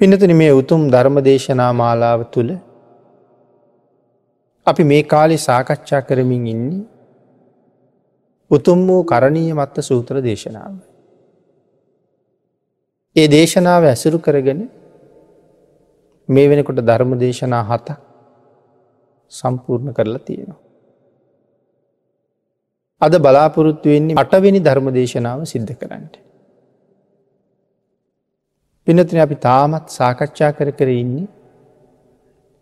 පිනතුන මේ උතුම් ධර්ම දේශනා මාලාව තුළ අපි මේ කාලි සාකච්ඡා කරමින් ඉන්නේ උතුම් වූ කරණීය මත්ත සූත්‍ර දේශනාව. ඒ දේශනාව ඇසුරු කරගෙන මේ වෙනකොට ධර්ම දේශනා හත සම්පූර්ණ කරලා තියෙනවා. අද බලාපොරොත්තු වෙන්නේ අටවෙනි ධර්ම දේශනාව සිද්ධ කරන්නට. පිනතින අපි තාමත් සාකච්ඡා කර කර ඉන්නේ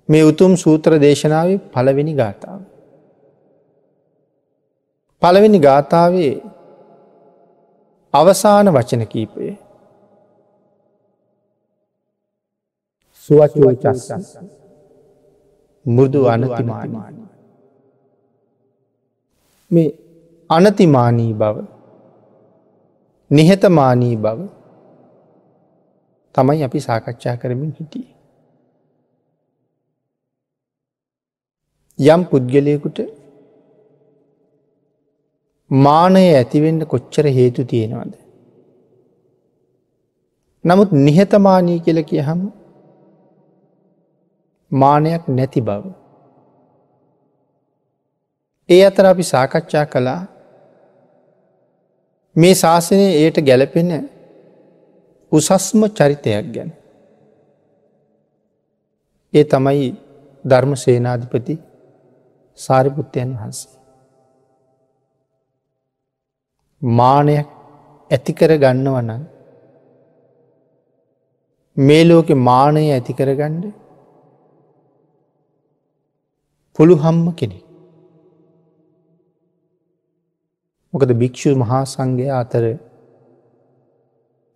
මේ උතුම් සූත්‍ර දේශනාව පළවෙනි ගාථාව. පළවෙනි ගාථාවේ අවසාන වචන කීපය. සුවචෝචස්සන් මුෘදු අනතිමානමාන මේ අනතිමානී බව නිහතමානී බව තමයි අපි සාකච්ඡා කරමින් හිටිය. යම් පුද්ගලයකුට මානය ඇතිවෙන්න කොච්චර හේතු තියෙනවද. නමුත් නිහතමානී කියල කියහම මානයක් නැති බව. ඒ අතර අපි සාකච්ඡා කළා මේ ශාසනය ඒයට ගැලපෙන උසස්ම චරිතයක් ගැන. ඒ තමයි ධර්ම සේනාධිපති සාරිපුත්තයන් වහන්සේ. මානයක් ඇතිකර ගන්නවන මේ ලෝකෙ මානය ඇතිකර ගණ්ඩ පුළු හම්ම කෙනෙ. මොකද භික්‍ෂු මහා සංඝය අතර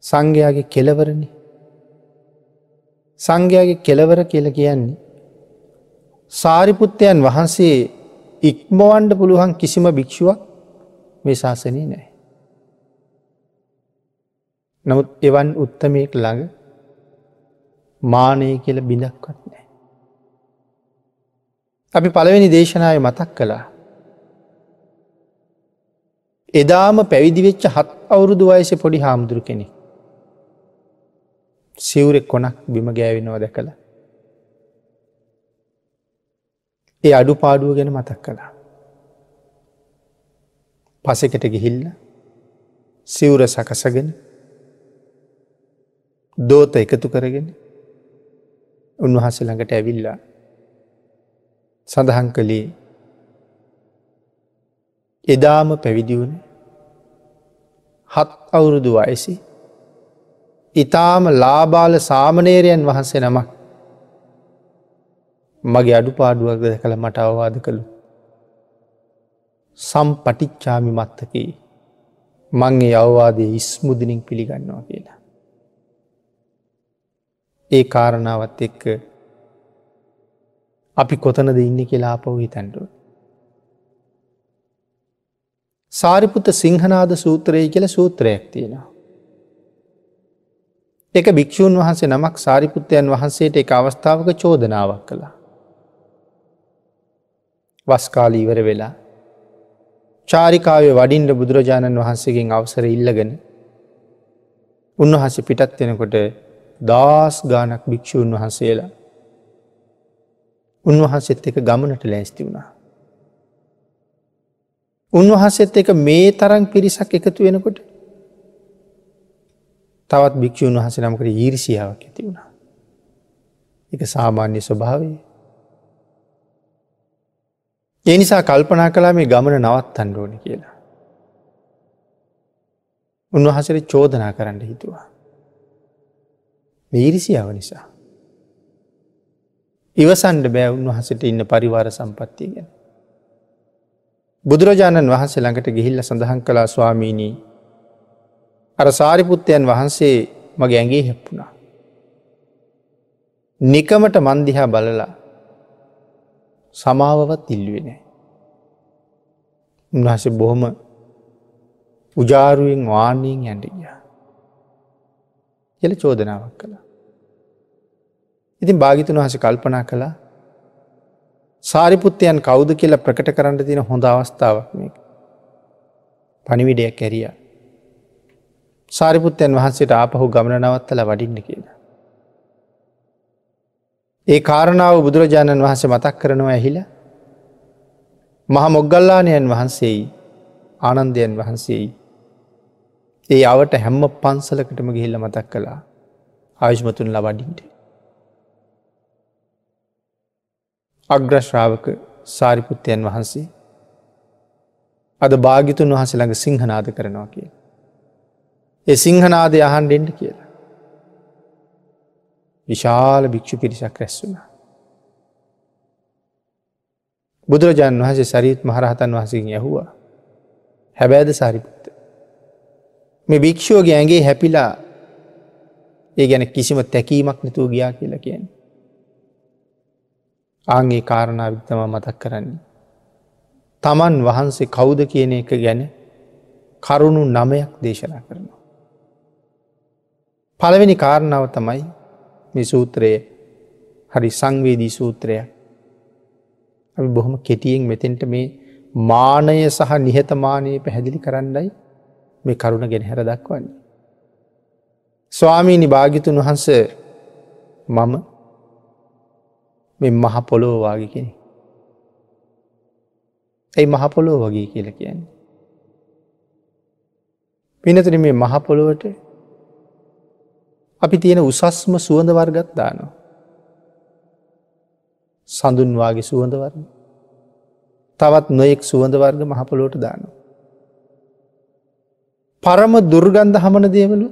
සංඝයාගේ කෙලවරණ සංඝයාගේ කෙලවර කියල කියන්නේ සාරිපුත්තයන් වහන්සේ ඉක්මවන්ඩ පුළුවන් කිසිම භික්ෂුවක් මේ ශාසනය නෑ. නමුත් එවන් උත්තමයෙක් ළඟ මානය කියල බිඳක්වත් නෑ. අපි පළවෙනි දේශනාව මතක් කළා. එදාම පැවිදිවෙච්ච හත් අවුරුදු වයස පොඩි හාමුදුරු කෙනෙක්. සිවුරෙක් කොනක් බිම ගෑවෙනවා දැකළ. ඒ අඩු පාඩුව ගැන මතක් කළා. පසෙකට ගිහිල්ල සිවුර සකසගෙන දෝත එකතු කරගෙන උන්වහස ළඟට ඇවිල්ලා සඳහන් කළේ එදාම පැවිදිවුණ හත් අවුරුදු වයසි ඉතාම ලාබාල සාමනේරයන් වහන්සේ නමක් මගේ අඩු පාඩුවක් ද කළ මට අවවාද කළු. සම් පටිච්චාමි මත්තකී මංගේ අවවාදය ඉස්මුදනින් පිළිගන්නවා කියලා. ඒ කාරණාවත් එක්ක අපි කොතනද ඉන්න කියලා අපව හිතැන්ඩුව. සාරිපුත සිංහනාද සූත්‍රය කියල සූත්‍රයක් තියෙනවා. එක භික්‍ෂූන් වහන්සේ නමක් සාරිපුත්තයන් වහන්සේට එක අවස්ථාවක චෝදනාවක් කළා. වස්කාලීවර වෙලා චාරිකාවේ වඩින්ට බුදුරජාණන් වහන්සේගෙන් අවසර ඉල්ලගෙන උන්වහස පිටත් වෙනකොට දස් ගානක් භික්‍ෂූන් වහන්සේලා උන්වහන්සෙත් එක ගමනට ලෑස්ති වුණා. උන්වහන්සෙත් එක මේ තරන් පිරිසක් එකතු වෙනකොට තවත් භික්‍ෂූන් වහස නමකට ඊරිසියාවක් ඇති වුණා. එක සාමාන්‍ය ස්වභාවය. ඒ නිසා කල්පනා කලා මේ ගමන නවත් අන්ඩෝන කියලා. උන්වහසර චෝදනා කරන්න හිතුවා. වීරිසියාව නිසා. ඉවසන්ඩ බෑ උන්වහසට ඉන්න පරිවාර සම්පත්තිය ගැන. බුදුරජාණන් වහන්සේ ළඟට ගිහිල්ල සඳහන් කලා ස්වාමීණී අර සාරිපුත්තයන් වහන්සේ මගේ ඇගේ හැප්පුුණා. නිකමට මන්දිහා බලලා සමාවවත් ඉල්ලුවෙනෑ. උන්වහස බොහොම උජාරුවෙන් වානයෙන් ඇඩිය. එල චෝදනාවක් කළා. ඉතින් භාගිතුන් වහස කල්පනා කළා සාරිපුත්තයන් කෞුද කියලා ප්‍රකට කරන්න තින හොඳ අවස්ථාවක් මේ පනිවිඩයක් ඇරියා. සාරිපුත්තයන් වහන්සේට ආපහු ගමන නවත්තල වඩින්න කියලා. ඒ කාරණාව බුදුරජාණන් වහන්සේ මතක් කරනවා ඇහිල මහ මොග්ගල්ලානයන් වහන්සේයි ආනන්දයන් වහන්සේයි ඒ අවට හැම්ම පන්සලකටම ගිහිල්ල මතක් කළා ආයුෂ්මතුන් ලවඩින්ට. අග්‍රශ්‍රාවක සාරිපුත්තයන් වහන්සේ අද භාගිතුන් වහස ළඟ සිංහනාද කරනවා කිය. ඒ සිංහනාදය අහන්ඩෙන්ට කියලා. විශාල භික්‍ෂු පිරිසක් රැස්සුනා. බුදුරජාණන් වහසේ සරීත් මහරහතන් වහසින් යහුවා හැබෑද සාරිපුත්ත. මේ භික්‍ෂුවගේ ඇගේ හැපිලා ඒ ගැන කිසිම තැකීමක් නැතුව ගියා කියලා කියන. ආගේ කාරණා විත්තම මතක් කරන්නේ. තමන් වහන්සේ කෞුද කියන එක ගැන කරුණු නමයක් දේශනා කරනවා. පළවෙනි කාරණාව තමයි මේ සූත්‍රය හරි සංවේදී සූත්‍රයක්. අපි බොහොම කෙටියෙන් මෙතෙන්ට මේ මානය සහ නිහතමානයේ පැහැදිලි කරන්නයි මේ කරුණ ගෙන හැර දක්වන්නේ. ස්වාමීනි භාගිතුන් වහන්ස මම මෙ මහ පොළොවවාගේ කෙනෙ. ඇයි මහපොලෝ වගේ කියල කියන්නේ. පිනතන මේ මහපොළොවට අපි තියෙන උසස්ම සුවඳ වර්ගත් දානවා. සඳුන්වාගේ සුවඳ වර්ග. තවත් නොයෙක් සුවඳ වර්ග මහපොලෝට දානවා. පරම දුර්ගන්ධ හමන දේවලු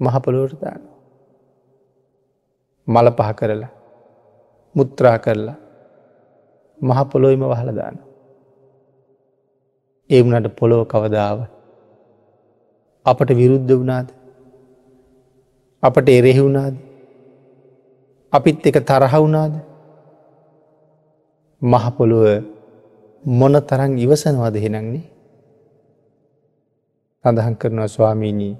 මහපොලෝට දානවා. මල පහ කරලා මුත්‍රා කරලා මහපොලොයිම වහල දාන. ඒ වනට පොළොව කවදාව අපට විරුද්ධ වනාද අපට එරෙහි වුණාද? අපිත් එක තරහ වුණාද? මහපොළුව මොන තරං ඉවසනවාද හෙනන්නේ සඳහන් කරනවා ස්වාමීණී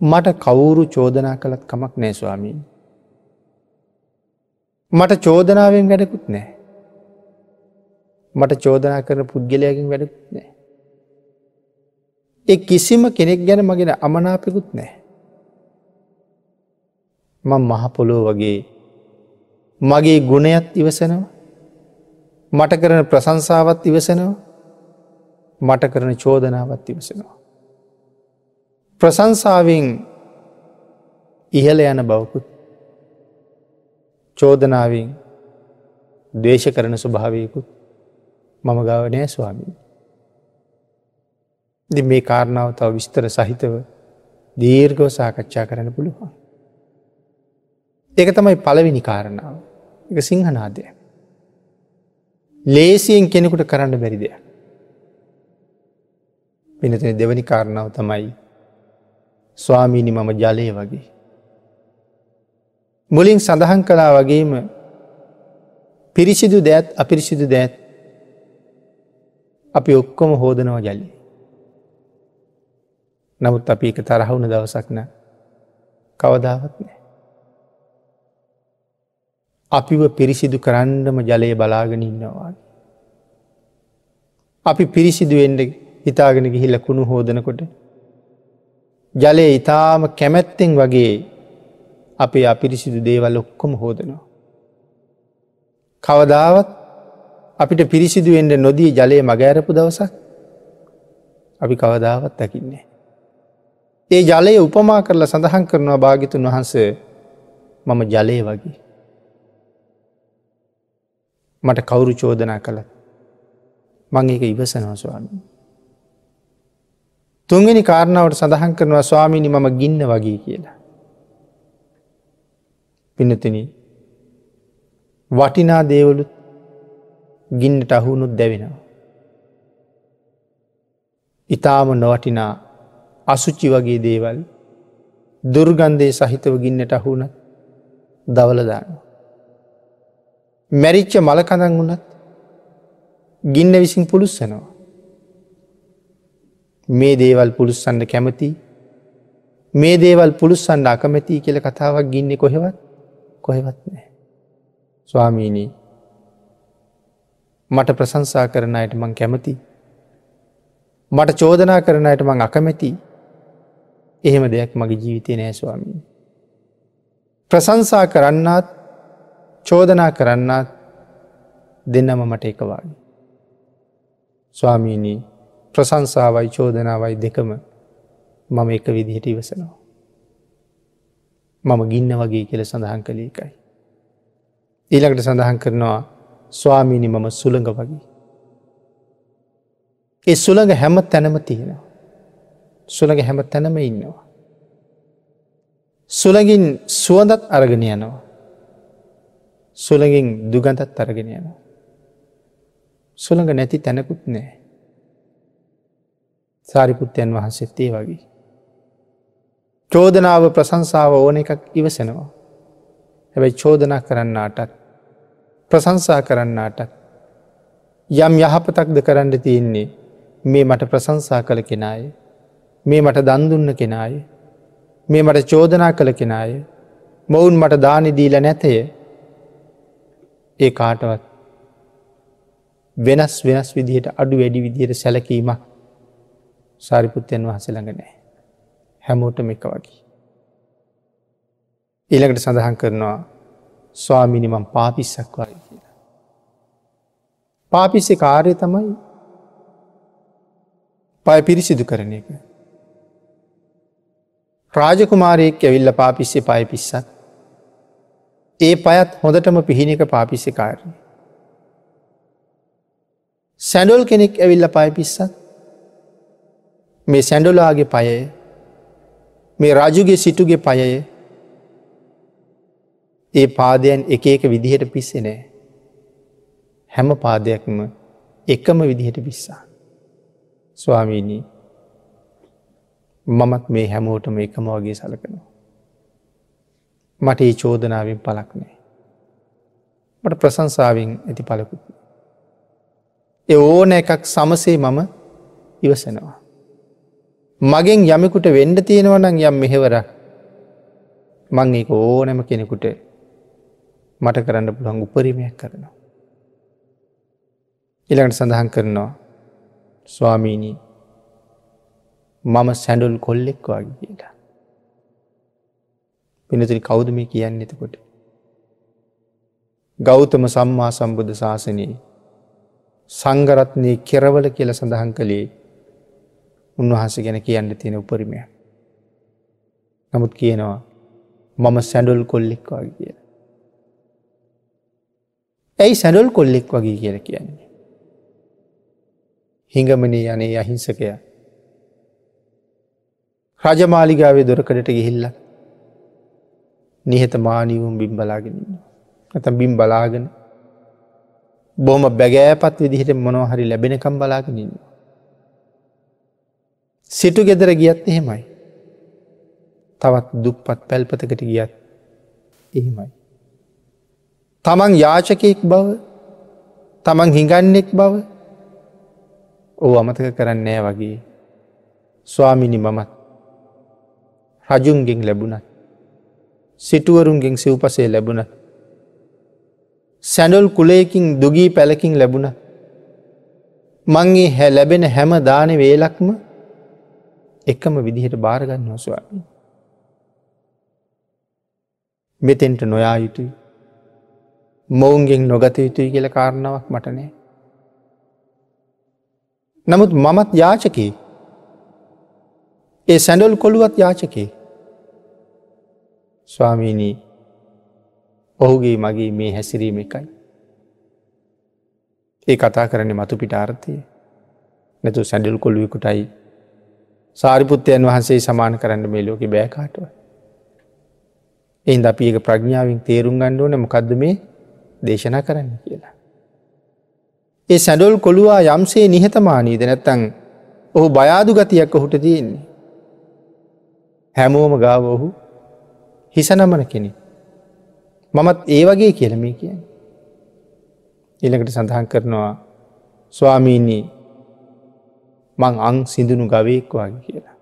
මට කවුරු චෝදනා කළත් කමක් නෑ ස්වාමීන්. මට චෝදනාවෙන් වැඩකුත් නෑ මට චෝදනා කරන පුද්ගලයකින් වැඩකුත් නෑ එ කිසිම කෙනෙක් ගැන මගෙන අමනාපෙකුත් නෑ මං මහපොලෝ වගේ මගේ ගුණයත් ඉවසනවා මට කරන ප්‍රසංසාවත් ඉවසනවා මට කරන චෝදනාවත් ඉවසනවා. ප්‍රසංසාවෙන් ඉහල යන බවකුත් චෝදනාවෙන් දේශ කරන ස්වභාවයකුත් මම ගාවනෑ ස්වාමී. දි මේ කාරණාව තව විස්තර සහිතව දීර්ගව සාකච්ඡා කරන්න පුළුවන්. ඒක තමයි පළවෙනි කාරණාව එක සිංහනාදය. ලේසියෙන් කෙනෙකුට කරන්න බැරි දෙයක්. පිනතින දෙවනි කාරණාව තමයි ස්වාමීණි මම ජලය වගේ. මුලින් සඳහන් කලා වගේම පිරිසිදු දෑත් අපිරිසිදු දෑත් අපි ඔක්කොම හෝදනවා ජලි. නමුත් අපි එක තරහවුණ දවසක්න කවදාවත් නෑ. අපිව පිරිසිදු කරන්නම ජලය බලාගෙන ඉන්නවා. අපි පිරිසිදුවෙන්ඩ හිතාගෙන ගිහිල්ල කුණු හෝදනකොට. ජලය ඉතාම කැමැත්තෙන් වගේ අපේ අපිරිසිදු දේවල් ඔක්කොම හෝදනවා. කවදාවත් අපිට පිරිසිදුවෙන්ට නොදී ජලය මගෑරපු දවසක් අපි කවදාවත් දකින්නේ. ඒ ජලය උපමා කරලා සඳහන් කරනවා භාගිතුන් වහන්ස මම ජලය වගේ. මට කවුරු චෝදනා කළත් මං ඒක ඉවසනවා ස්වාමී. තුන්ගනි කාරණාවට සඳහන් කරනවා ස්වාමීනි මම ගින්න වගේ කියලා. පිනතින වටිනා දේවලුත් ගින්නට අහුුණුත් දැවෙනවා. ඉතාම නොවටිනා අසුච්චි වගේ දේවල් දුර්ගන්ධය සහිතව ගින්නට අහුුණත් දවලදානවා. මැරිච්ච මලකඳන් වුණත් ගින්න විසින් පුළුස්සනවා. මේ දේවල් පුළුස්සන්න කැමති මේ දේවල් පුළුස්සන්න අකමැති කියල කතාවක් ගින්න කොහෙවත් කොහෙවත් නෑ. ස්වාමීණී මට ප්‍රසංසා කරන අයට මං කැමති. මට චෝදනා කරන අයට මං අකමැති එහෙම දෙයක් මගේ ජීවිතය නෑ ස්වාමී. ප්‍රසංසා කරන්නත් චෝදනා කරන්නත් දෙන්නම මට එකවාගේ. ස්වාමීණී ප්‍රසංසාවයි චෝදනාවයි දෙකම මම එක විදිහට ඉවසනවා. මම ගින්න වගේ කියල සඳහන් කළ එකයි. ඊළඟට සඳහන් කරනවා ස්වාමීණි මම සුළඟ වගේ. ඒ සුළඟ හැම තැනම තියෙනවා. සුළඟ හැම තැනම ඉන්නවා. සුළඟින් සුවඳත් අරගෙන යනවා. සුළඟින් දුගඳත් අරගෙන යනවා. සුළඟ නැති තැනකුත් නෑ. සාරිපුත්තයන් වහන්සෙත්තේ වගේ. චෝදනාව ප්‍රසංසාව ඕන එකක් ඉවසෙනවා. හැබැයි චෝදනා කරන්නාටත් ප්‍රසංසා කරන්නාටත් යම් යහපතක්ද කරන්න තියෙන්නේ මේ මට ප්‍රසංසා කළ කෙනාය මේ මට දන්දුන්න කෙනාය මේ මට චෝදනා කළ කෙනාය මොවුන් මට දානෙදීල නැතය ඒ කාටවත් වෙනස් වෙනස් විදිහට අඩු වැඩි විදියට සැලකීමක් සාරිපුත්තයන් වහසළඟ නෑ හැමෝටම එක වගේ. ඊළඟට සඳහන් කරනවා ස්වාමිනිමම් පාපිස්සක් වයි කියලා. පාපිස්සෙ කාරය තමයි පය පිරිසිදු කරන එක. රාජකුමාරයෙක් ඇවිල්ල පාපිස්සේ පය පිස්සත්. ඒ පයත් හොඳටම පිහින එක පාපිස්සි කාරණය. සැඩොල් කෙනෙක් ඇවිල්ල පය පිස්සත් මේ සැඩොලාගේ පයය මේ රජුගේ සිටුගේ පයය ඒ පාදයන් එක එක විදිහට පිස්සෙ නෑ. හැම පාදයක්ම එකම විදිහට පිස්සා. ස්වාමීණී මමත් මේ හැමෝටම එකම වගේ සලකනවා. මට ඒ චෝදනාවෙන් පලක් නෑ. මට ප්‍රසංසාවෙන් ඇති පලකුත්. එ ඕන එකක් සමසේ මම ඉවසනවා. මගෙන් යමකුට වෙන්ඩ තියෙනවනම් යම් මෙහෙවර මං ඒක ඕනැම කෙනෙකුට මට කරන්න පුළුවන් උපරිමයක් කරනවා. ඉළඟට සඳහන් කරනවා ස්වාමීණී මම සැඩුල් කොල්ලෙක් වගේ කියලා. පිනතුරි කෞුද මේ කියන්න එතකොට. ගෞතම සම්මා සම්බුද්ධ ශාසනයේ සංගරත්නය කෙරවල කියල සඳහන් කළේ උන්වහන්ස ගැන කියන්න තියෙන උපරිමය. නමුත් කියනවා මම සැඩුල් කොල්ලෙක් වගේ කිය. ඇයි සැඩුල් කොල්ලෙක් වගේ කියල කියන්නේ. හිඟමනී යනේ අහිංසකය. රජමාලිගාවේ දොරකඩට ගිහිල්ල නිහත මානීවුම් බිම් බලාගෙනන්න. ඇත බිම් බලාගෙන බොහම බැගෑපත් විදිහට මොනොහරි ලැබෙනකම් බලාගෙනන්න. සිටු ගෙදර ගියත් එහෙමයි. තවත් දුප්පත් පැල්පතකට ගියත් එහෙමයි. තමන් යාචකයෙක් බව තමන් හිඟන්නෙක් බව ඕ අමතක කරන්න නෑ වගේ ස්වාමිනි මමත් රජුන්ගෙන් ලැබුණත් සිටුවරුන්ගෙන් සිව්පසේ ලැබුණත් සැඩොල් කුලයකින් දුගී පැලකින් ලැබුණ. මංගේ හැ ලැබෙන හැම දාන වේලක්ම එකම විදිහට භාරගන්න හොස්වාමී. මෙතෙන්ට නොයා යුතුයි. මොවුන්ගෙන් නොගත යුතුයි කියල කාරණාවක් මටනෑ. නමුත් මමත් යාචකේ ඒ සැඩල් කොළුවත් යාචකේ ස්වාමීනී ඔහුගේ මගේ මේ හැසිරීම එකයි. ඒ කතා කරන්නේ මතු පිට ආර්ථය නැතු සැඩල් කොල්ුවකුටයි සාරිපුත්තයන් වහන්සේ සමාන කරන්න මේ ලෝක බෑකාටුව. එහින්ද අපි ඒක ප්‍රඥාවෙන් තේරුම් ගණ්ඩුවන මොකක්ද මේ දේශනා කරන්න කියලා. ඒ සැඩොල් කොළුවා යම්සේ නිහතමානීද නැත්තං ඔහු බයාදු ගතියක් ඔහුට තියෙන්නේ. හැමෝම ගාව ඔහු හිසනමන කෙනෙ. මමත් ඒ වගේ කියලමේ කියන්න. එළකට සඳහන් කරනවා ස්වාමීනී මං අං සිදුනු ගවයෙක් වගේ කියලා.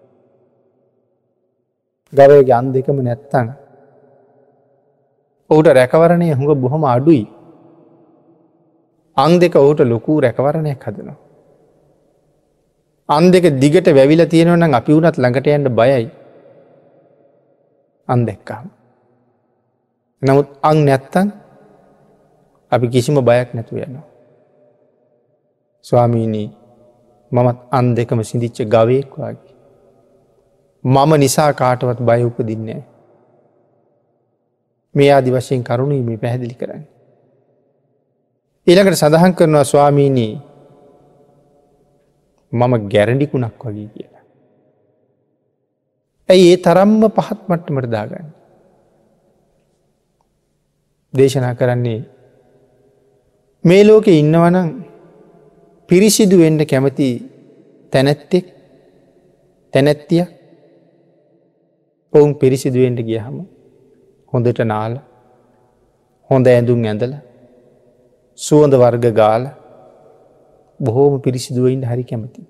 ගවයගේ අන් දෙකම නැත්තන්. ඔහුට රැකවරණය හුඟ බොහොම අඩුයි. අං දෙක ඔහුට ලොකූ රැකවරණයක් හදනවා. අන් දෙක දිගට වැවිල තියෙනවනම් අපි වුනත් ළඟට යන්න බයයි අන් දෙක්කාම. නමුත් අං නැත්තන් අපි කිසිම බයක් නැතු යනවා. ස්වාමීනී මමත් අන් දෙකම සිදිච්ච ගවයෙක් වගේ. මම නිසා කාටවත් බය උපදින්නේ. මේ ආදි වශයෙන් කරුණීමේ පැහැදිලි කරන්න. ඊළඟට සඳහන් කරනවා ස්වාමීණී මම ගැරඩිකුණක් වගේ කියලා. ඇයි ඒ තරම්ම පහත් මට්ටමට දාගන්න. දේශනා කරන්නේ මේ ලෝකෙ ඉන්නවනම් පිරිසිදු වෙන්න කැමති තැනැත්තෙක් තැනැත්තිය ඔවුන් පිරිසිදුවෙන්ට ගියහම හොඳට නාල හොඳ ඇඳුම් ඇඳල සුවඳ වර්ග ගාල බොහෝම පිරිසිදුවයින්ට හරි කැමති.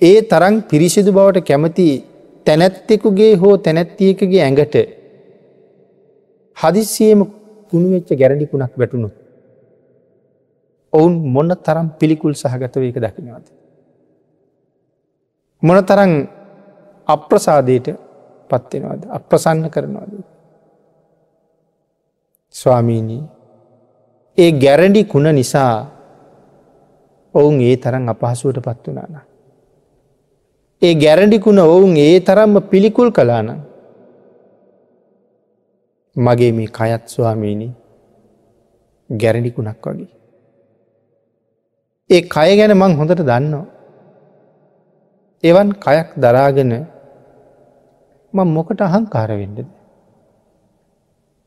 ඒ තරං පිරිසිදු බවට කැමති තැනැත්තෙකුගේ හෝ තැනැත්තියකගේ ඇඟට හදිස්සියම කුණුවෙච්ච ගැරඩිකුණක් වැටුණු. ඔවුන් මොන්න තරම් පිළිකුල් සහගතව එක දකිනවද. මොන තරං අප්‍රසාදයට පත්වෙනවාද අප්‍රසන්න කරනවාද. ස්වාමීණී ඒ ගැරඩි කුණ නිසා ඔවුන් ඒ තරම් අපහසුවට පත් වනාන. ඒ ගැරඩිකුණ ඔවුන් ඒ තරම්ම පිළිකුල් කලාන මගේ මේ කයත් ස්වාමීණි ගැරඩිකුණක් වගේ. ඒ කය ගැන මං හොඳට දන්නවා. එවන් කයක් දරාගෙන මං මොකට අහංකාරවෙඩද.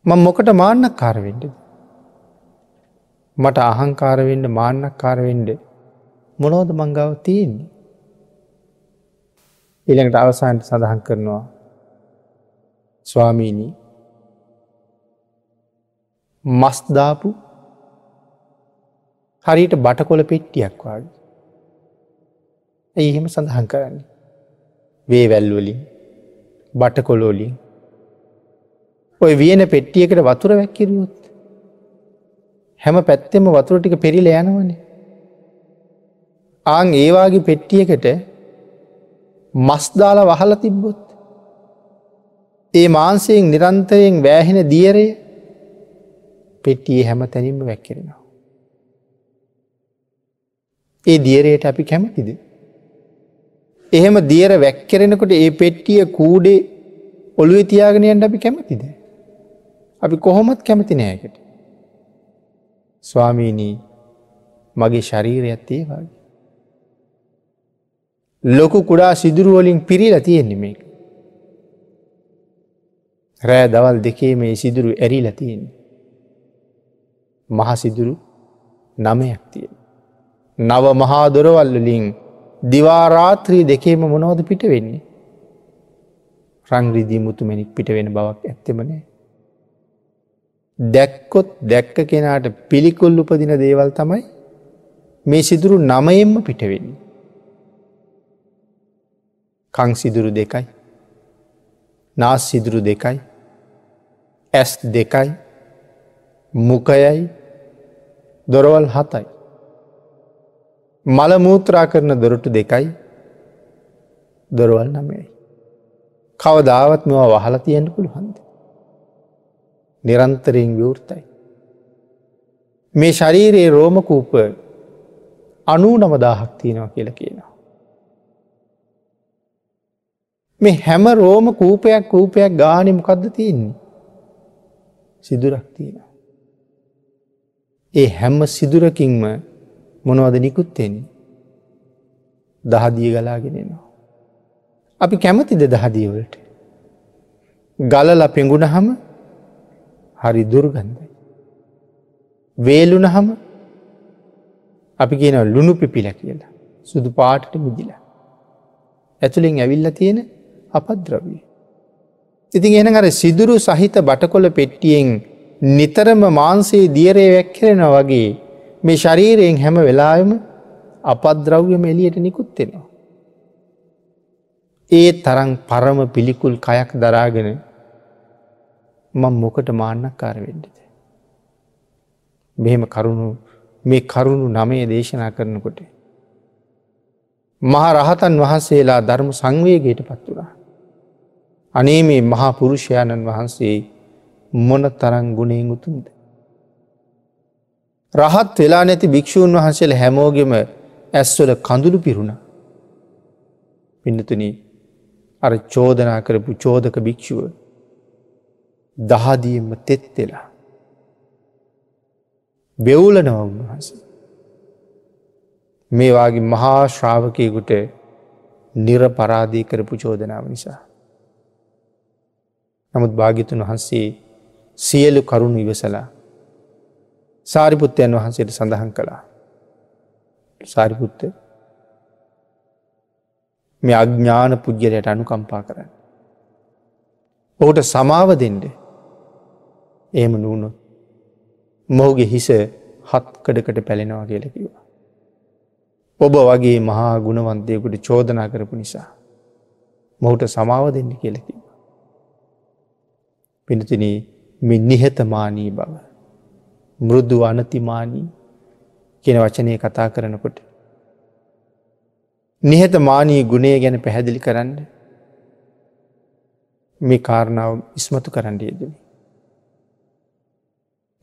මං මොකට මාන්නක් කාරවෙඩද. මට අහංකාරවෙන්ඩ මාන්නක් කාරවෙන්ඩ මොනෝද මංගාව තියෙන්නේ. ඉළඟට අවසාන්ට සඳහන් කරනවා ස්වාමීණී මස්දාපු හරියට බටකොල පෙට්ටියක් වගේ. ඇයි එහෙම සඳහන් කරන්නේ. වේ වැල්වලින් බටකොලෝලින් ඔය වියන පෙට්ටියකට වතුර වැැක්කිරුවොත් හැම පැත්තෙම වතුර ටික පෙරිල යනවනේ. ආං ඒවාගේ පෙට්ටියකට මස්දාල වහල තිබ්බොත්. ඒ මාන්සයෙන් නිරන්තරයෙන් වෑහෙන දියරය පෙට්ටියේ හැම තැනින්ම වැැක්කෙනවා. ඒ දියරයට අපි කැමතිද. එහෙම දියර වැැක්කෙරෙනකොට ඒ පෙට්ටිය කූඩේ ඔළුව තියාගෙනයන්ට අපි කැමතිද. අපි කොහොමත් කැමති නෑකට. ස්වාමීනී මගේ ශරීරයත් ඒ වගේ. ලොකු කුඩා සිදුරුවලින් පිරිල තියෙන්නේ මේක. රෑ දවල් දෙකේ මේ සිදුරු ඇරිල තියෙන්නේ. මහසිදුරු නමයක් තියෙන. නව මහා දොරවල්ලලින් දිවාරාත්‍රී දෙකේම මොනවද පිට වෙන්නේ. රංග්‍රදී මුතුමැනික් පිට වෙන බවක් ඇත්තෙමනෑ. දැක්කොත් දැක්ක කෙනාට පිළිකුල් උපදින දේවල් තමයි මේ සිදුරු නමයෙන්ම පිටවෙන්නේ. කං සිදුරු දෙකයි නාස් සිදුරු දෙකයි ඇස් දෙකයි මුකයයි දොරවල් හතයි. මළමූත්‍රා කරන දොරටු දෙකයි දොරවල් නමයයි. කවදාවත් මෙවා වහල තියෙන්ට පුළුහන්ද. නිරන්තරයෙන් විවෘතයි. මේ ශරීරයේ රෝමකූප අනූ නමදාහක් තියෙනවා කියල කියනවා. මේ හැම රෝම කූපයක් කූපයක් ගානමකක්ද තියන්නේ සිදුරක් තියෙනවා. ඒ හැම්ම සිදුරකින්ම මොනවද නිකුත්තෙන්නේ දහදිය ගලාගෙනෙනවා. අපි කැමතිද දහදියවලට. ගලල පෙඟුණහම හරි දුර්ගන්ධයි. වේලුන හම අපි කියන ලුණු පිපිල කියලා සුදු පාටට මිදිලා. ඇතුළින් ඇවිල්ල තියෙන අපද්‍රවී. ඉතින් එන අර සිදුරු සහිත බටකොල පෙට්ටියෙන් නිතරම මාන්සේ දියරේ වැැක්කරෙන වගේ මේ ශරීරයෙන් හැම වෙලාම අපද්‍රව්‍යම එලියට නිකුත්තෙනවා. ඒ තරං පරම පිළිකුල් කයක් දරාගෙන මං මොකට මාන්නක් කාරවෙඩද. මෙහෙම කරුණු මේ කරුණු නමය දේශනා කරනකොට. මහ රහතන් වහන්සේලා ධර්ම සංවේගයට පත් වනා. අනේ මේ මහා පුරුෂයාණන් වහන්සේ මොන තරං ගුණයෙන් උතුන්ද. රහත් වෙලා නැති භික්‍ෂූන් වහන්සේල හැමෝගෙම ඇස්වල කඳුළු පිරුණ. පින්නතුන අර චෝදනා කරපු චෝදක භික්‍ෂුව දහදීම තෙත්වෙලා. බෙවුලනව උන්වහස. මේවාගේ මහා ශ්‍රාවකයකුට නිරපරාදී කරපු චෝදනාව නිසා. නමුත් භාගිතුන් වහන්සේ සියලු කරුණු ඉවසලා සාරිපුත්තයන් වහන්සේට සඳහන් කළා. සාරිපුත්ත මේ අඥ්ඥාන පුද්ගලයට අනුකම්පා කරන්න. ඔහුට සමාව දෙන්ඩ ඒම නූනොත් මොහුගේ හිස හත්කඩකට පැලෙනවා කියලකිවා. ඔබ වගේ මහා ගුණවන්තයකුට චෝදනා කරපු නිසා. මොහුට සමාව දෙන්න කියලකිව. පිනතින මෙ නිහතමානී බව. මෘදු අනතිමානී කියෙන වචනය කතා කරනකොට. නිහතමානී ගුණේ ගැන පැහැදිලි කරන්න මේ කාරණාව ඉස්මතු කරන්න යෙදමි.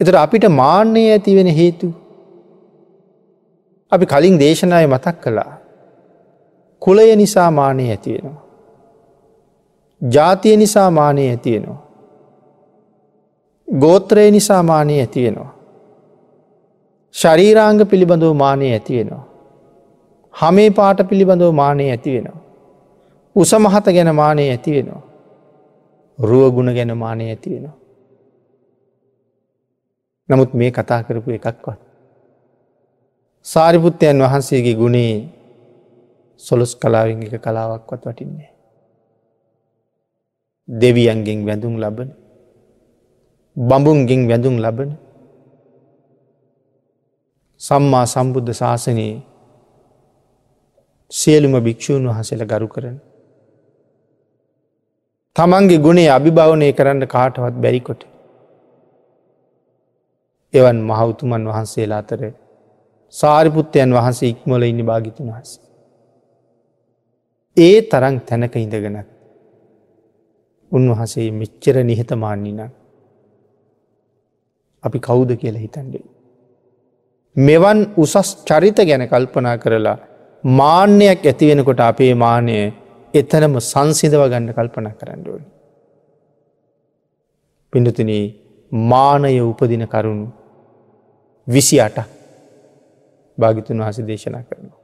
එතට අපිට මාන්‍යය ඇති වෙන හේතු අපි කලින් දේශනාය මතක් කළා. කුලය නිසා මානය ඇතිවෙනවා. ජාතිය නිසා මානය ඇතිවෙනවා. ගෝත්‍රය නිසා මානය ඇතිවෙනවා. ශරීරාංග පිළිබඳව මානය ඇතිවෙනවා. හමේ පාට පිළිබඳව මානය ඇතිවෙනවා. උසමහත ගැන මානය ඇතිවෙනවා. රුවගුණ ගැන මානය ඇතිවෙනවා. නමුත් මේ කතා කරපු එකක්වත්. සාරිපුත්තයන් වහන්සේගේ ගුණේ සොලොස් කලාවෙන් එක කලාවක්වත් වටින්නේ. දෙවියන්ගෙන් වැඳුම් ලබන බඹුන්ගෙන් වැඳුම් ලබන සම්මා සම්බුද්ධ ශාසනයේ සියලුම භික්‍ෂූන් වහසල ගරු කරන. තමන්ගේ ගුණේ අභිභවනය කරන්න කාටවත් බැරිකොට. එවන් මහවතුමන් වහන්සේලා අතර සාරිපුත්තයන් වහන්සේ ඉක්මොල ඉන්න භාගිතුන් වහස. ඒ තරං තැනක ඉඳගෙනත් උන්වහසේ මෙච්චර නිහතමාන්නි නම් අපි කවුද කියලා හිතන්ඩේ. මෙවන් උසස් චරිත ගැන කල්පනා කරලා මාන්‍යයක් ඇතිවෙනකොට අපේ මානය එතනම සංසිදව ගන්න කල්පනා කරන්නඩුවනි. පිඩතුන මානය උපදින කරුණු විසි අට භාගිතුන් වහස දේශනා කරනවා.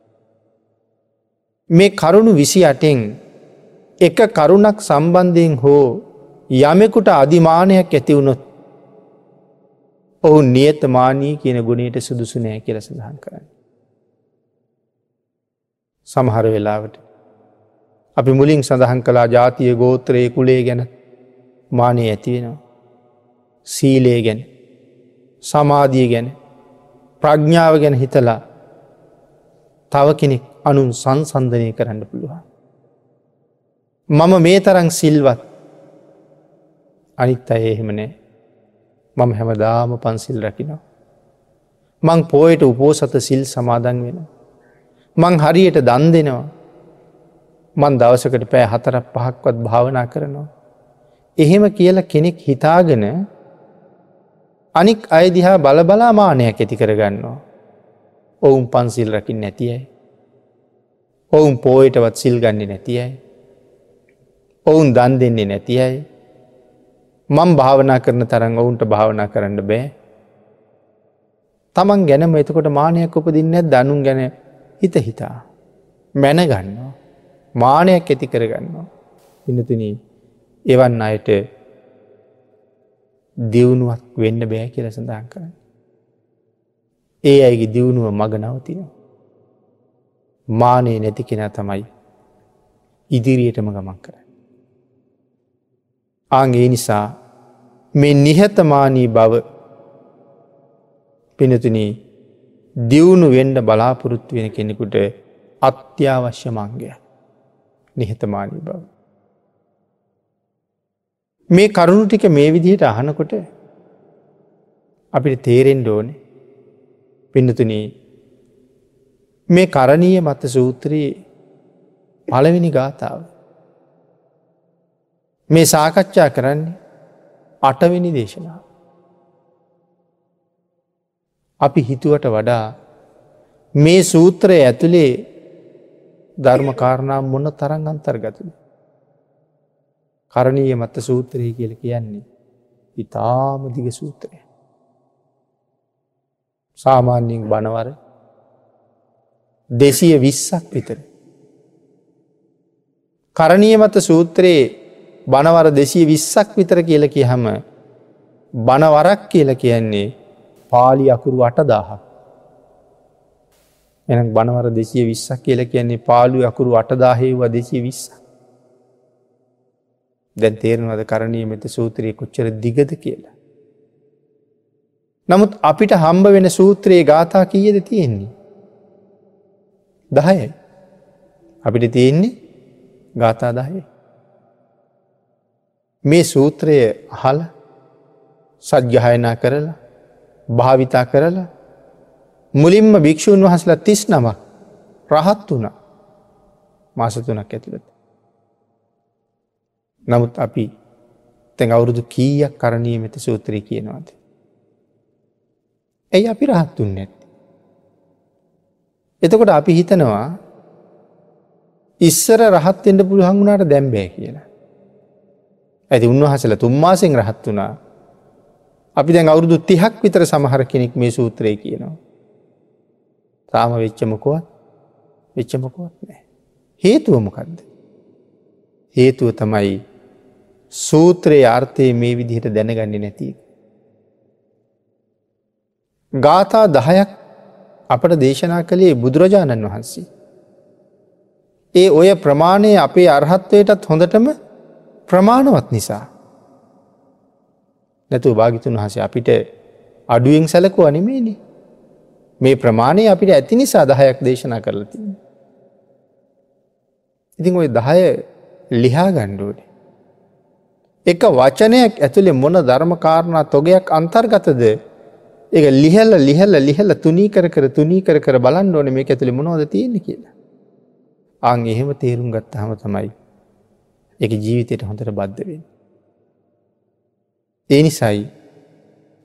මේ කරුණු විසි අටෙන් එක කරුණක් සම්බන්ධයෙන් හෝ යමෙකුට අධිමානයක් ඇතිවුණොත් ඔහු නියතමානී කියන ගුණයට සුදුසු නෑ කියල සඳහන් කරන්න. සමහර වෙලාවට. අපි මුලින් සඳහන් කලා ජාතිය ගෝත්‍රයේ කුලේ ගැන මානය ඇතිවෙනවා. සීලේ ගැන සමාධිය ගැන ප්‍රඥාව ගැන හිතලා තව කෙනෙක් අනුන් සංසන්ධනය කරන්න පුළුවන්. මම මේ තරං සිල්වත් අනිත් අය එහෙමනෑ මම හැමදාම පන්සිල් රකිනවා. මං පෝයට උපෝසත සිල් සමාදන් වෙන. මං හරියට දන් දෙනවා. මන් දවසකට පෑ හතරක් පහක්වත් භාවනා කරනවා. එහෙම කියල කෙනෙක් හිතාගෙන අනික් අයදිහා බලබලා මානයක් ඇති කරගන්නවා. ඔවුන් පන්සිල් රකිින් නැතියයි. ඔවුන් පෝයටවත් සිල් ගන්නේ නැතියයි. ඔවුන් දන් දෙන්නේ නැතියයි. මං භාවනා කරන තරන් ඔවුන්ට භාවනා කරන්න බෑ. තමන් ගැනම එතකොට මානයක් උපදින්න දනුන් ගැන හිත හිතා. මැනගන්නවා. මානයක් ඇති කරගන්නවා. පිනතුන එවන් අයට දියුණුවක් වෙන්න බෑ කියල සඳහන් කරන්න. ඒ අයිගේ දියුණුව මග නවතිනවා. මානය නැති කෙන තමයි ඉදිරියටම ගමන් කර. ආගේ නිසා මේ නිහතමානී බව පිනතුන දියුණු වෙන්ඩ බලාපොරොත්තු වෙන කෙනෙකුට අත්‍යවශ්‍ය මංගය නිහතමානී බව. මේ කරුණු ටික මේ විදිහට අහනකොට අපිට තේරෙන්ඩ ඕනේ පින්නතුනී මේ කරණීය මත සූත්‍රයේ පළවෙනි ගාථාව. මේ සාකච්ඡා කරන්නේ අටවෙනි දේශනා. අපි හිතුවට වඩා මේ සූත්‍රය ඇතුළේ ධර්මකාරණා මොන්න තරන් අන්තර්ගතුද. කරණීය මත්ත සූත්‍රය කියල කියන්නේ. ඉතාමදිග සූත්‍රය. සාමාන්‍යයෙන් බනවර දෙසිය විස්සක් විතර. කරණීය මත සූත්‍රයේ බනවර දෙසිය විස්සක් විතර කියල කියහම බනවරක් කියල කියන්නේ පාලි අකුරු අටදාහ. එන බනවර දෙසිය විස්සක් කියල කියන්නේ පාලු අකුරු අටදාහේවා දෙසිය විස්ස. දැන් තේරනවද කරණීය මෙත සූත්‍රයේ කොච්චර දිගද කියලා. නමුත් අපිට හම්බ වෙන සූත්‍රයේ ගාථා කීයද තියෙන්නේ. දහයයි. අපිට තියෙන්නේ ගාථා දහය. මේ සූත්‍රය අහල සජ්්‍යහයනා කරලා භාවිතා කරලා මුලින්ම භික්‍ෂූන් වහසලා තිස් නමක් රහත් වුණ මාසතුනක් ඇතුළත. නමුත් අපි තැන් අවුරුදු කීයක් කරණීය මෙත සූත්‍රී කියනවාද. ඇයි අපි රහත්තුන් නැත්ති. එතකොට අපි හිතනවා ඉස්සර රහත්වෙන්ට පුළුවන් වුණට දැම්බෑ කියලා. ඇති උන්වහසල තුම්මාසෙන් රහත් වනා අපි දැන් අවුරුදු තිහක් විතර සමහර කෙනෙක් මේ සූත්‍රය කියනවා. තාම වෙච්චමකොවත් වෙච්චමකොවත් නෑ. හේතුවමකක්ද. හේතුව තමයි සූත්‍රයේ අර්ථය මේ විදිහට දැනගන්නේ නැතිය. ගාථා දහයක් අපට දේශනා කළේ බුදුරජාණන් වහන්සේ. ඒ ඔය ප්‍රමාණය අපේ අරහත්වයටත් හොඳටම ප්‍රමාණවත් නිසා. නැතු භාගිතුන් වහස අපිට අඩුවෙන් සැලකු අනිමේනි. මේ ප්‍රමාණය අපිට ඇති නිසා දහයක් දේශනා කරලති. ඉතින් ඔය දහය ලිහා ගණ්ඩුවනේ. එක වචනයක් ඇතුළේ මොන ධර්මකාරණා තොගයක් අන්තර්ගතද ඒ ලිහල්ල ලිහල්ල ලිහල්ල තුනී කර කර තුනී කර කර බලන්න ඕන මේ ඇතුළි මොනවද තියෙන කියලා. අං එහෙම තේරුම් ගත්ත හම තමයි එක ජීවිතයට හොඳට බද්ධවෙන්. ඒ නිසයි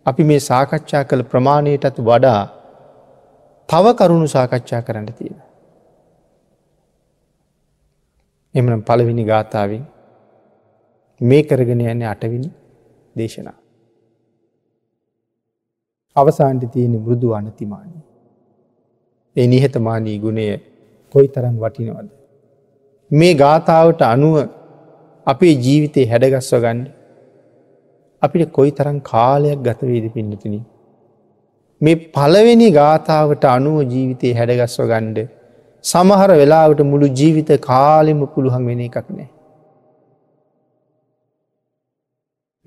අපි මේ සාකච්ඡා කළ ප්‍රමාණයටත් වඩා තව කරුණු සාකච්ඡා කරන්න තියෙන. එමනම් පළවෙනි ගාථාවෙන් මේ කරගෙන යන්නේ අටවිනි දේශනා. අවසාන්ට තියෙන මෘදු අනතිමානී. ඒ නිහතමානී ගුණය කොයි තරම් වටිනවද. මේ ගාථාවට අනුව අපේ ජීවිතය හැඩගස්ව ගන්න අපිට කොයි තරම් කාලයක් ගතවේද පින්නතින. මේ පළවෙනි ගාථාවට අනුව ජීවිතය හැඩගස්ව ගණ්ඩ සමහර වෙලාවට මුළු ජීවිත කාලෙම පුළුවන් වෙන එකක් නෑ.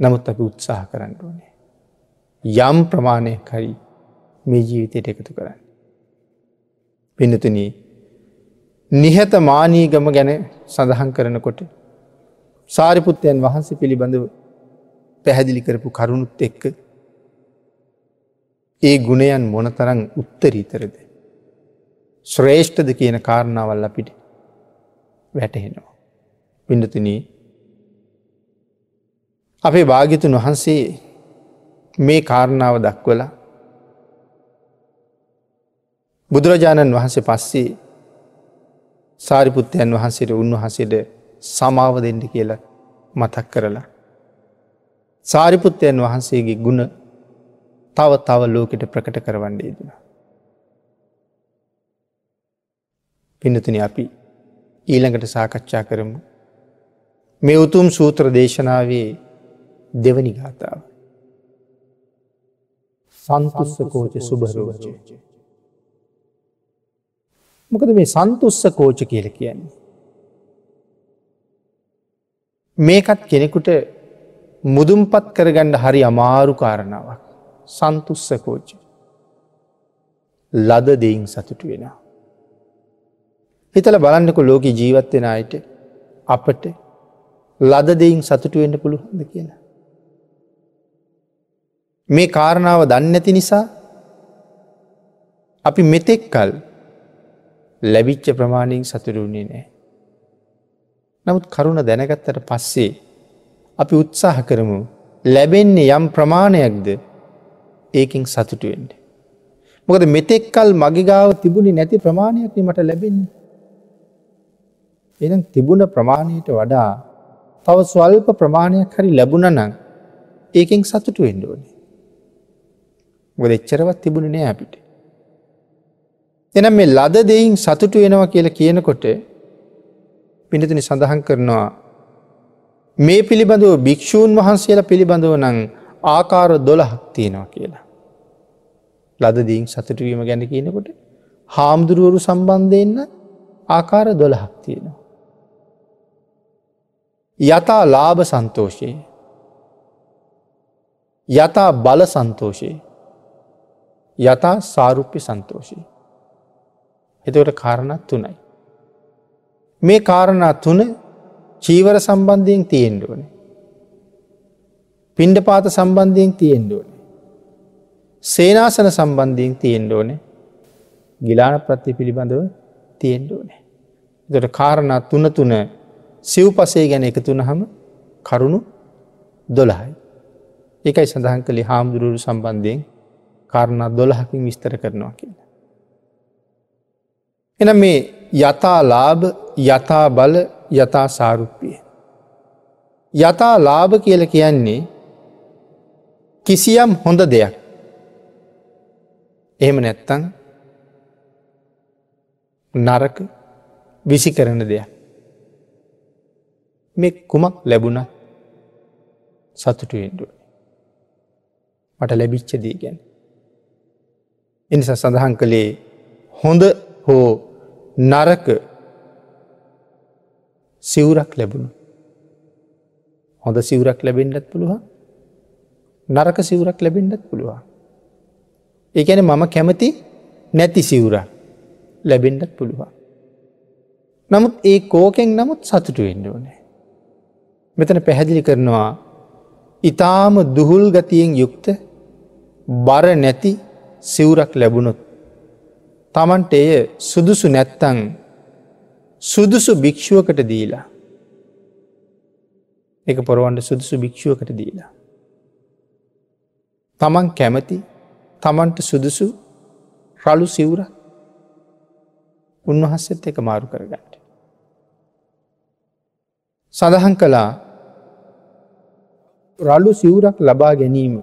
නමුත් අපි උත්සාහ කරන්න ඕනේ. යම් ප්‍රමාණයක් හරි මේ ජීවිතයට එකතු කරන්න. පිනතුනී නිහත මානීගම ගැන සඳහන් කරනකොට සාරිපුත්තයන් වහන්සේ පිළිබඳව පැහැදිලි කරපු කරුණුත් එක්ක ඒ ගුණයන් මොනතරං උත්තරීතරද. ශ්‍රේෂ්ඨද කියන කාරණාවල් අපිට වැටහෙනවා. පිඩතුනී අපේ භාගිතුන් වහන්සේ මේ කාරණාව දක්වල බුදුරජාණන් වහන්සේ පස්සේ සාරිපුත්තයන් වහන්සේට උන්වහසේට සමාව දෙන්න කියලා මතක් කරලා. සාරිපුත්තයන් වහන්සේගේ ගුණ තව තව ලෝකෙට ප්‍රකට කරවන්නේ දුන. පිනතුන අපි ඊළඟට සාකච්ඡා කරමු. මේ උතුම් සූත්‍ර දේශනාවේ දෙවනි ගාථාව. සන්තුස්ස කෝච සුභරෝචය. මොකද මේ සන්තුස්ස කෝච කියල කියන්නේ. මේකත් කෙනෙකුට මුදුම්පත් කරගණ්ඩ හරි අමාරු කාරණාවක්. සන්තුස්ස කෝච. ලද දෙයින් සතුටු වෙන. හිතල බලන්නක ලෝක ජීවත්වෙන අයට අපට ලද දෙයින් සතුටු වෙන්න පුළුහොඳ කියලා. මේ කාරණාව දන්නඇති නිසා අපි මෙතෙක් කල් ලැබිච්ච ප්‍රමාණයෙන් සතුරුන්නේ නෑ. නමුත් කරුණ දැනගත්තට පස්සේ අපි උත්සාහ කරමු ලැබෙන්නේ යම් ප්‍රමාණයක්ද ඒකින් සතුටුවෙන්ට. මොකද මෙතෙක්කල් මගේ ගාව තිබුණි නැති ප්‍රමාණයක් මට ලැබෙන්නේ. එනම් තිබුණ ප්‍රමාණයට වඩා තව ස්වල්ප ප්‍රමාණයක් හරි ලැබුණ නං ඒකෙන් සතුටු වෙන්ඩෝනේ. ගොද එච්චරවත් තිබුණ නෑ අපිට. එනම් මේ ලද දෙයින් සතුටු වෙනවා කියල කියනකොට පිනතිනි සඳහන් කරනවා මේ පිළිබඳව භික්‍ෂූන් වහන්සේල පිළිබඳව නං ආකාර දොළහක් තියෙනවා කියලා. ලදදීන් සතුටවීම ගැන කියනකොට හාමුදුරුවරු සම්බන්ධයෙන්න්න ආකාර දොළහක් තියෙනවා. යතා ලාභ සන්තෝෂයේ යතා බල සන්තෝෂයේ යතා සාරුප්‍ය සන්තෝෂී. එතවට කාරණත් තුනයි. මේ කාරණා තුන චීවර සම්බන්ධයෙන් තියෙන්ඩුවනේ. පින්ඩ පාත සම්බන්ධයෙන් තියෙන්ඩුවනේ. සේනාසන සම්බන්ධයෙන් තියෙන්ඩෝනේ ගිලාන ප්‍රත්ති පිළිබඳව තියෙන්ඩෝනේ. දොට කාරණා තුන තුන සිව් පසේ ගැන එකතුන හම කරුණු දොළහයි. ඒකයි සඳහන් කළි හාමුදුරුවරු සම්බන්ධයෙන් කාරණා දොළහකින් විස්තර කරනවා කියලා. එන මේ යතා ලාභ යතා බල යතා සාරුප්පිය. යතා ලාභ කියල කියන්නේ කිසියම් හොඳ දෙයක්. එහෙම නැත්තං නරක විසි කරන දෙයක්. මේ කුමක් ලැබුණ සතුටුවෙන්ඩුව. මට ලැබිච්ච දී ගැන. එනිස සඳහන් කළේ හොඳ හෝ නරක සිවුරක් ලැබුණු. හොඳ සිවුරක් ලැබෙන්ඩත් පුළුවන් නරක සිවුරක් ලැබෙන්ඩත් පුළුවන්. ඒකැන මම කැමති නැති සිවුර ලැබෙන්ඩත් පුළුවන්. නමුත් ඒ කෝකෙන් නමුත් සතුටු වෙන්න ඕනේ. මෙතන පැහැදිලි කරනවා ඉතාම දුහුල් ගතියෙන් යුක්ත බර නැති සිවුරක් ලැබුණොත්. තමන්ට එය සුදුසු නැත්තං සුදුසු භික්‍ෂුවකට දීලා. එක පොරවන්ට සුදුසු භික්‍ෂුවකට දීලා. තමන් කැමති තමන්ට සුදුසු රලු සිවුර උන්වහස්සෙත් එක මාරු කරගන්නට. සඳහන් කළා රලු සිවුරක් ලබා ගැනීම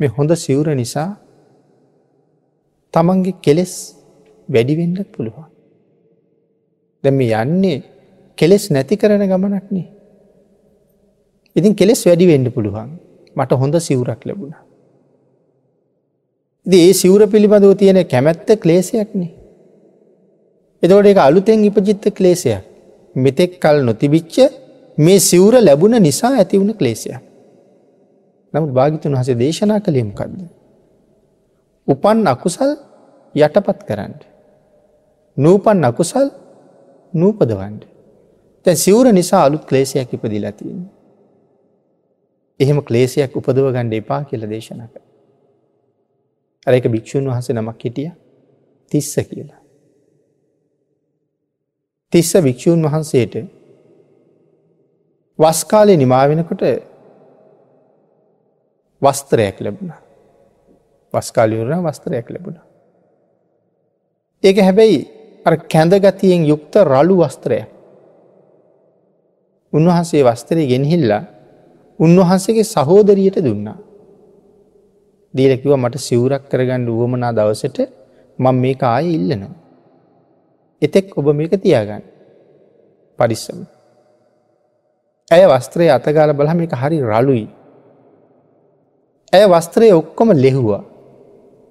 මේ හොඳ සිවුර නිසා තමන්ගේ කෙලෙස් වැඩිවෙන්නත් පුළුවන්. දැම යන්නේ කෙලෙස් නැති කරන ගමනක්නේ. ඉතින් කෙලෙස් වැඩි වෙන්න පුළුවන් මට හොඳ සිවුරක් ලැබුණ. ඒ සිවුර පිළිබඳව තියෙන කැමැත්ත ක්ලේසයක්නේ. එතකොට එක අලුතෙන් ඉපජිත්ත ක්ලේසයක් මෙතෙක් කල් නොතිබිච්ච මේ සිවුර ලැබුණ නිසා ඇතිවුණ ක්ලේසයක්. නමුත් භාගිතුන් හසේ දේශනා කළේමකක්ද. උපන් අකුසල් යටපත් කරන්න. නූපන් අකුසල් නූපදවන්ඩ. තැන් සිවුර නිසා අලුත් ක්ලේසයක් ඉපදිලතින්න. එහෙම ක්ලේසයක් උපදව ගණ්ඩ එපා කියල දේශනක. අර එක භික්‍ෂූන් වහස නමක් හිටිය තිස්ස කියලා. තිස්ස භික්‍ෂූන් වහන්සේට වස්කාලය නිමාවෙනකොට වස්තරයක් ලැබුණ. වස්කාලිවරණ වස්තරයක් ලැබුණ. ඒක හැබැයි කැඳගතියෙන් යුක්ත රලු වස්ත්‍රයක්. උන්වහන්සේ වස්තරය ගෙනහිල්ලා උන්වහන්සේගේ සහෝදරියට දුන්නා. දීලකිව මට සිවුරක් කරගන්න වුවමනා දවසට මං මේක ආය ඉල්ලනවා. එතෙක් ඔබ මේක තියාගන්න පරිස්සම. ඇය වස්ත්‍රය අතගාල බලහම එක හරි රලුයි. ඇය වස්ත්‍රය ඔක්කොම ලෙහුවා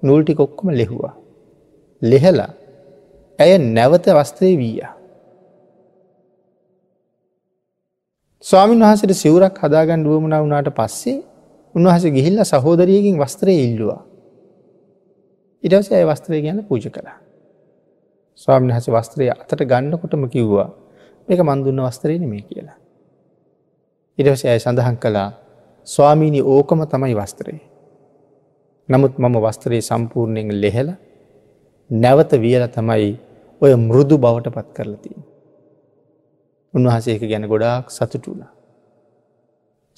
නූල්ටි කොක්කොම ලෙහුවා. ලෙහලා ඇය නැවත වස්ත්‍රය වීයා. ස්වාමීන් වහසට සිවරක් හදාගන්න ුවමන වුණට පස්සේ උන්වහස ගිහිල්ල සහෝදරියකින් වස්ත්‍රය ඉල්ලවා. ඉටවස ඇය වස්ත්‍රය ගැන පූජ කළා. ස්වාමීන් හස වස්ත්‍රය අතට ගන්නකොටම කිව්වා මේක මන්දුන්න වස්තරය නෙමේ කියලා. ඉටවස ඇය සඳහන් කළා ස්වාමීණි ඕකම තමයි වස්ත්‍රයේ. නමුත් මම වස්ත්‍රයේ සම්පූර්ණයෙන් ලෙහෙල නැවත වියල තමයි ඔය මෘදු බවට පත් කරලතිී. උන්වහසේක ගැන ගොඩාක් සතුටුුණ.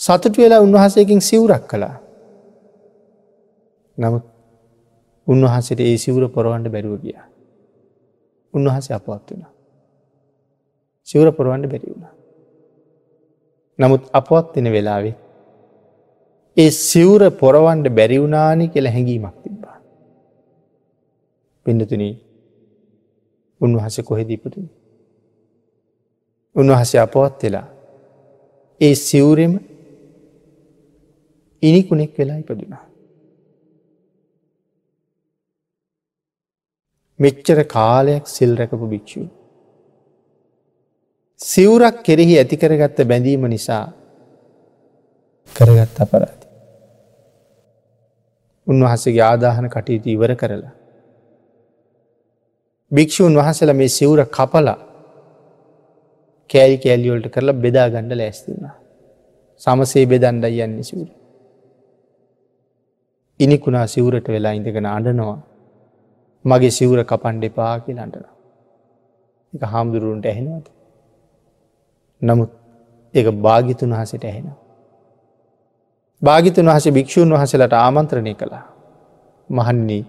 සතුට වෙලා උන්වහසයකින් සිවුරක් කළා. නමුත් උන්වහන්සට ඒ සිවුර පොරවන්ඩ බැරුව ගිය. උන්වහස අපවත් වුණ. සිවුර පොරවන්ඩ බැරි වුණ. නමුත් අපවත් වෙන වෙලාවේ ඒ සිවුර පොරවන්ඩ බැරිවුනානි කියල හැඟීමක් තිබ්බා. පිඩතුනී උන්වහස කොහෙද ඉපතුනි. උන්වහස අපවත් වෙලා ඒ සිවුරෙම ඉනිකුණෙක් වෙලා ඉපදුනා. මෙච්චර කාලයක් සිල් රැකපු භික්‍ෂූ. සිවුරක් කෙරෙහි ඇතිකරගත්ත බැඳීම නිසා කරගත් අපරාධි. උන්වහසගේ ආදාහන කටයුතු ඉවර කරලා. භික්‍ෂූන් වහසල මේ සිවුර කපලා කෑරි කෑලියෝල්ට කරලා බෙදා ගණඩ ලෑස්තිවුණ. සමසේ බෙදන්ඩයි යන්න සිවුර. ඉනිකුණා සිවුරට වෙලා ඉඳගෙන අඩනවා මගේ සිවුර කපන්ඩ එපා කියලන්ටන. එක හාමුදුරුවන්ට ඇහෙනවද. නමුත් ඒ භාගිතුන් වහසට ඇහෙනවා. භාගිතුන් වහස භික්‍ෂූන් වහසලට ආමන්ත්‍රණය කළා. මහන්නේ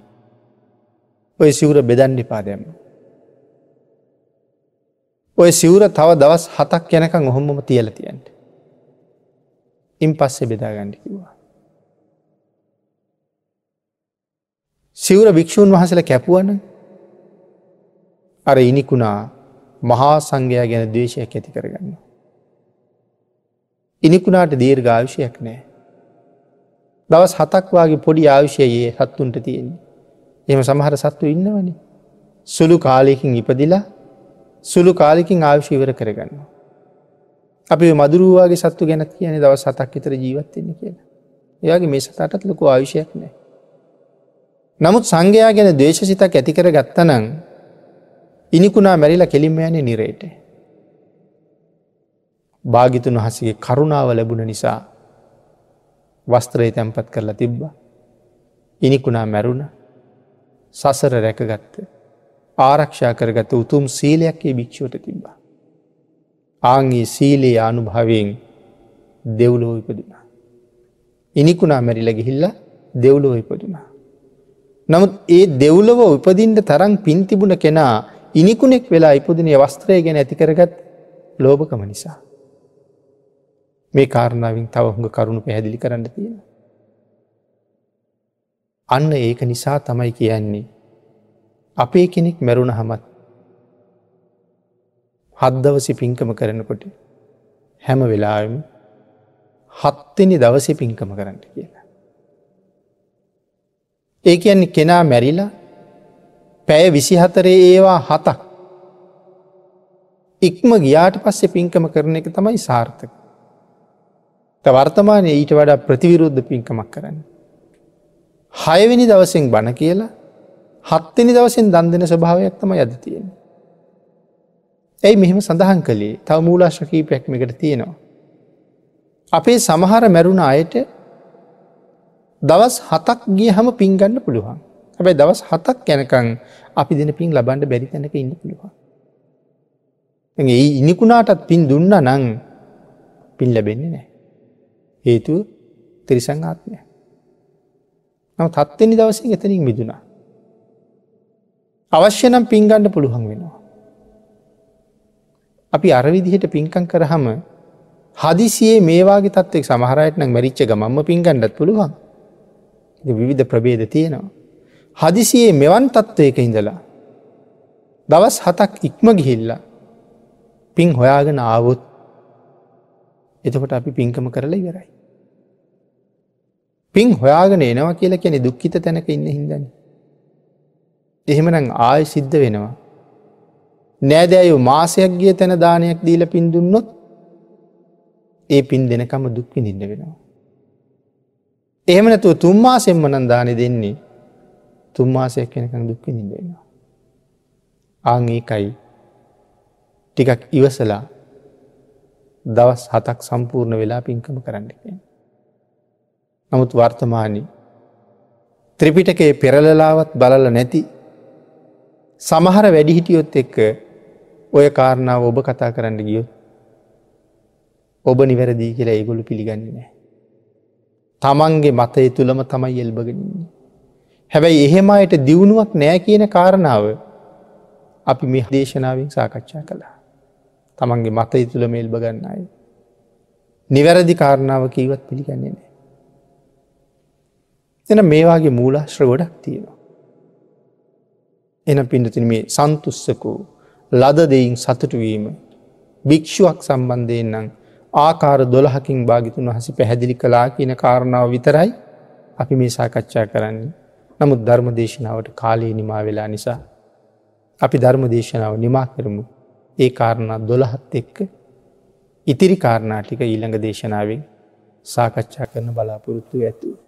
ඔය සිවුර බෙදන්ඩි පාදයම. ඔය සිවුර තව දවස් හතක් යැනකං ඔහොම්මම තියල තියන්ට. ඉන් පස්සේ බෙදාගණ්ඩි කිවා. සිවුර භික්‍ෂූන් වහසල කැපුවන අර ඉනිකුණා මහා සංඝයා ගැන දේශයක් ඇති කරගන්න. ඉනිකුණාට දීර්ඝාවිෂයක් නෑ. දවස් හතක්වාගේ පොඩි ආවිෂයයේ සත්තුන්ට තියෙන්නේ. එම සමහර සත්තු ඉන්නවන. සුළු කාලයකින් ඉපදිලා සුළු කාලෙකින් ආවිශීවර කරගන්න. අපි මදුරුවවාගේ සත්තු ගැනත් කියන දවස් සතක් විතර ජීවත්වෙන්න කියලා. එයාගේ මේ සතටත් ලොකු ආවිෂයක් නෑ. නමුත් සංඝයා ගැන දේශසිතක් ඇතිකර ගත්තනං ඉනිකුණා මැරිලා කෙලින්ම යන නිරේට. භාගිතුන් වහසගේ කරුණාව ලැබුණ නිසා වස්ත්‍රය තැන්පත් කරලා තිබ්බ. ඉනිකුණා මැරුණ සසර රැකගත්ත. ආරක්ෂා කරගත උතුම් සීලයක්ගේ භික්ෂුවට තිබ්බා. ආංගේ සීලයේ අනුභවයෙන් දෙව්ලෝ ඉපදුනා. ඉනිකුණා මැරිල ගිහිල්ල දෙව්ලෝ ඉපදුනා. නමුත් ඒ දෙව්ලව උපදින්ට තරම් පින්තිබුණ කෙනා ඉනිකුණෙක් වෙලා ඉපදිනය වස්ත්‍රය ගැන ඇතිකරගත් ලෝභකම නිසා. මේ කාරණාවින් තව හුඟ කරුණු පැහැදිලි කරන්න තියෙන. අන්න ඒක නිසා තමයි කියන්නේ. අපේ කෙනෙක් මැරුණ හමත් හද්දවසි පින්කම කරනකොට හැම වෙලාම හත්තනි දවසි පින්කම කරන්න කියලා. ඒ කියන්නේ කෙනා මැරිලා පැය විසිහතරේ ඒවා හතක්. ඉක්ම ගියාට පස්සේ පින්කම කරන එක තමයි සාර්ථක. වර්තමානය ඊට වඩා ප්‍රතිවිරුද්ධ පින්කමක් කරන්න. හයවෙනි දවසෙන් බණ කියලා හත්තනි දවසෙන් දන් දෙන ස්වභාවයක් තම යද තියෙන. ඇයි මෙහෙම සඳහන් කළේ තව මූලාශ්‍රකීපයක්මකට තියෙනවා. අපේ සමහර මැරුණ අයට දවස් හතක් ගිය හම පින්ගන්න පුළුවන් හැබැයි දවස් හතක් යැනකං අපි දෙන පින් ලබන්ඩ බැරි තැනක ඉන්න පුළුවන්. ඒ ඉනිකුණාටත් පින් දුන්න නං පින් ලැබෙන්නේ නෑ. හේතුව තිරිසං ආත්මය. නම තත්වෙනි දවසින් එතනින් මිදුණා. අවශ්‍ය නම් පින්ගණ්ඩ පුළුවන් වෙනවා. අපි අරවිදිහට පින්කං කරහම හදිසියේ මේවාගේ තත්වෙක් සමහරයට නම් මැරිච්ච ගමම්ම පින්ගණ්ඩත් පුළුවන්. විවිධ ප්‍රබේද තියෙනවා. හදිසියේ මෙවන් තත්ත්වයක ඉඳලා. දවස් හතක් ඉක්ම ගිහිල්ලා පින් හොයාගෙන ආවොත් එතකොට අපි පින්කම කරලා ඉවරයි. පින් හොයාගෙන එනවා කියලා කැනෙ දුක්කිත තැනක ඉන්න හිදන්න. එහෙමනම් ආය සිද්ධ වෙනවා. නෑදෑයු මාසයක් ගිය තැන දානයක් දීල පින් දුන්නොත් ඒ පින් දෙනකම දුක්වි නින්න වෙනවා. එහෙම නැතුව තුම්මාසෙන්ම නන් දානෙ දෙන්නේ තුම්මාසයක් කෙනකං දුක්ක නිදෙනවා. ආංඒකයි ටිකක් ඉවසලා දවස් හතක් සම්පූර්ණ වෙලා පින්කම කරන්නකෙන්. නමුත් වර්තමානි ත්‍රිපිටකේ පෙරලලාවත් බලල නැති සමහර වැඩිහිටියොත් එක්ක ඔය කාරණාව ඔබ කතා කරන්න ගියොත් ඔබ නිවැරදිී කියලා ඒගොලු පිළිගන්නේ නෑ. තමන්ගේ මතය තුළම තමයි එල්බගෙනන්නේ. හැබැයි එහෙමයට දියුණුවක් නෑ කියන කාරණාව අපි මෙ දේශනාවෙන් සාකච්ඡා කළා. තමන්ගේ මතය තුළ මෙල්බ ගන්න අයි. නිවැරදි කාරණාව කීවත් පිළිගන්නේ නෑ. එන මේවාගේ මූලාශ්‍ර ගොඩක් තියෙනවා. එන පිඩතින මේ සන්තුස්සකෝ ලද දෙයින් සතුටුවීම භික්ෂුවක් සම්බන්ධයෙන් නම් ආකාර දොළහකින් භාගිතුන් වහස පැහැදිලි කලා කියන කාරණාව විතරයි අපි මේ සාකච්ඡා කරන්නේ. නමුත් ධර්ම දේශනාවට කාලයේ නිමා වෙලා නිසා. අපි ධර්ම දේශනාව නිමා කරමු ඒ කාරණා දොළහත් එක්ක ඉතිරි කාරණාටික ඊළඟ දේශනාවෙන් සාකච්ඡා කරන බලාපොරොත්තු ඇතු.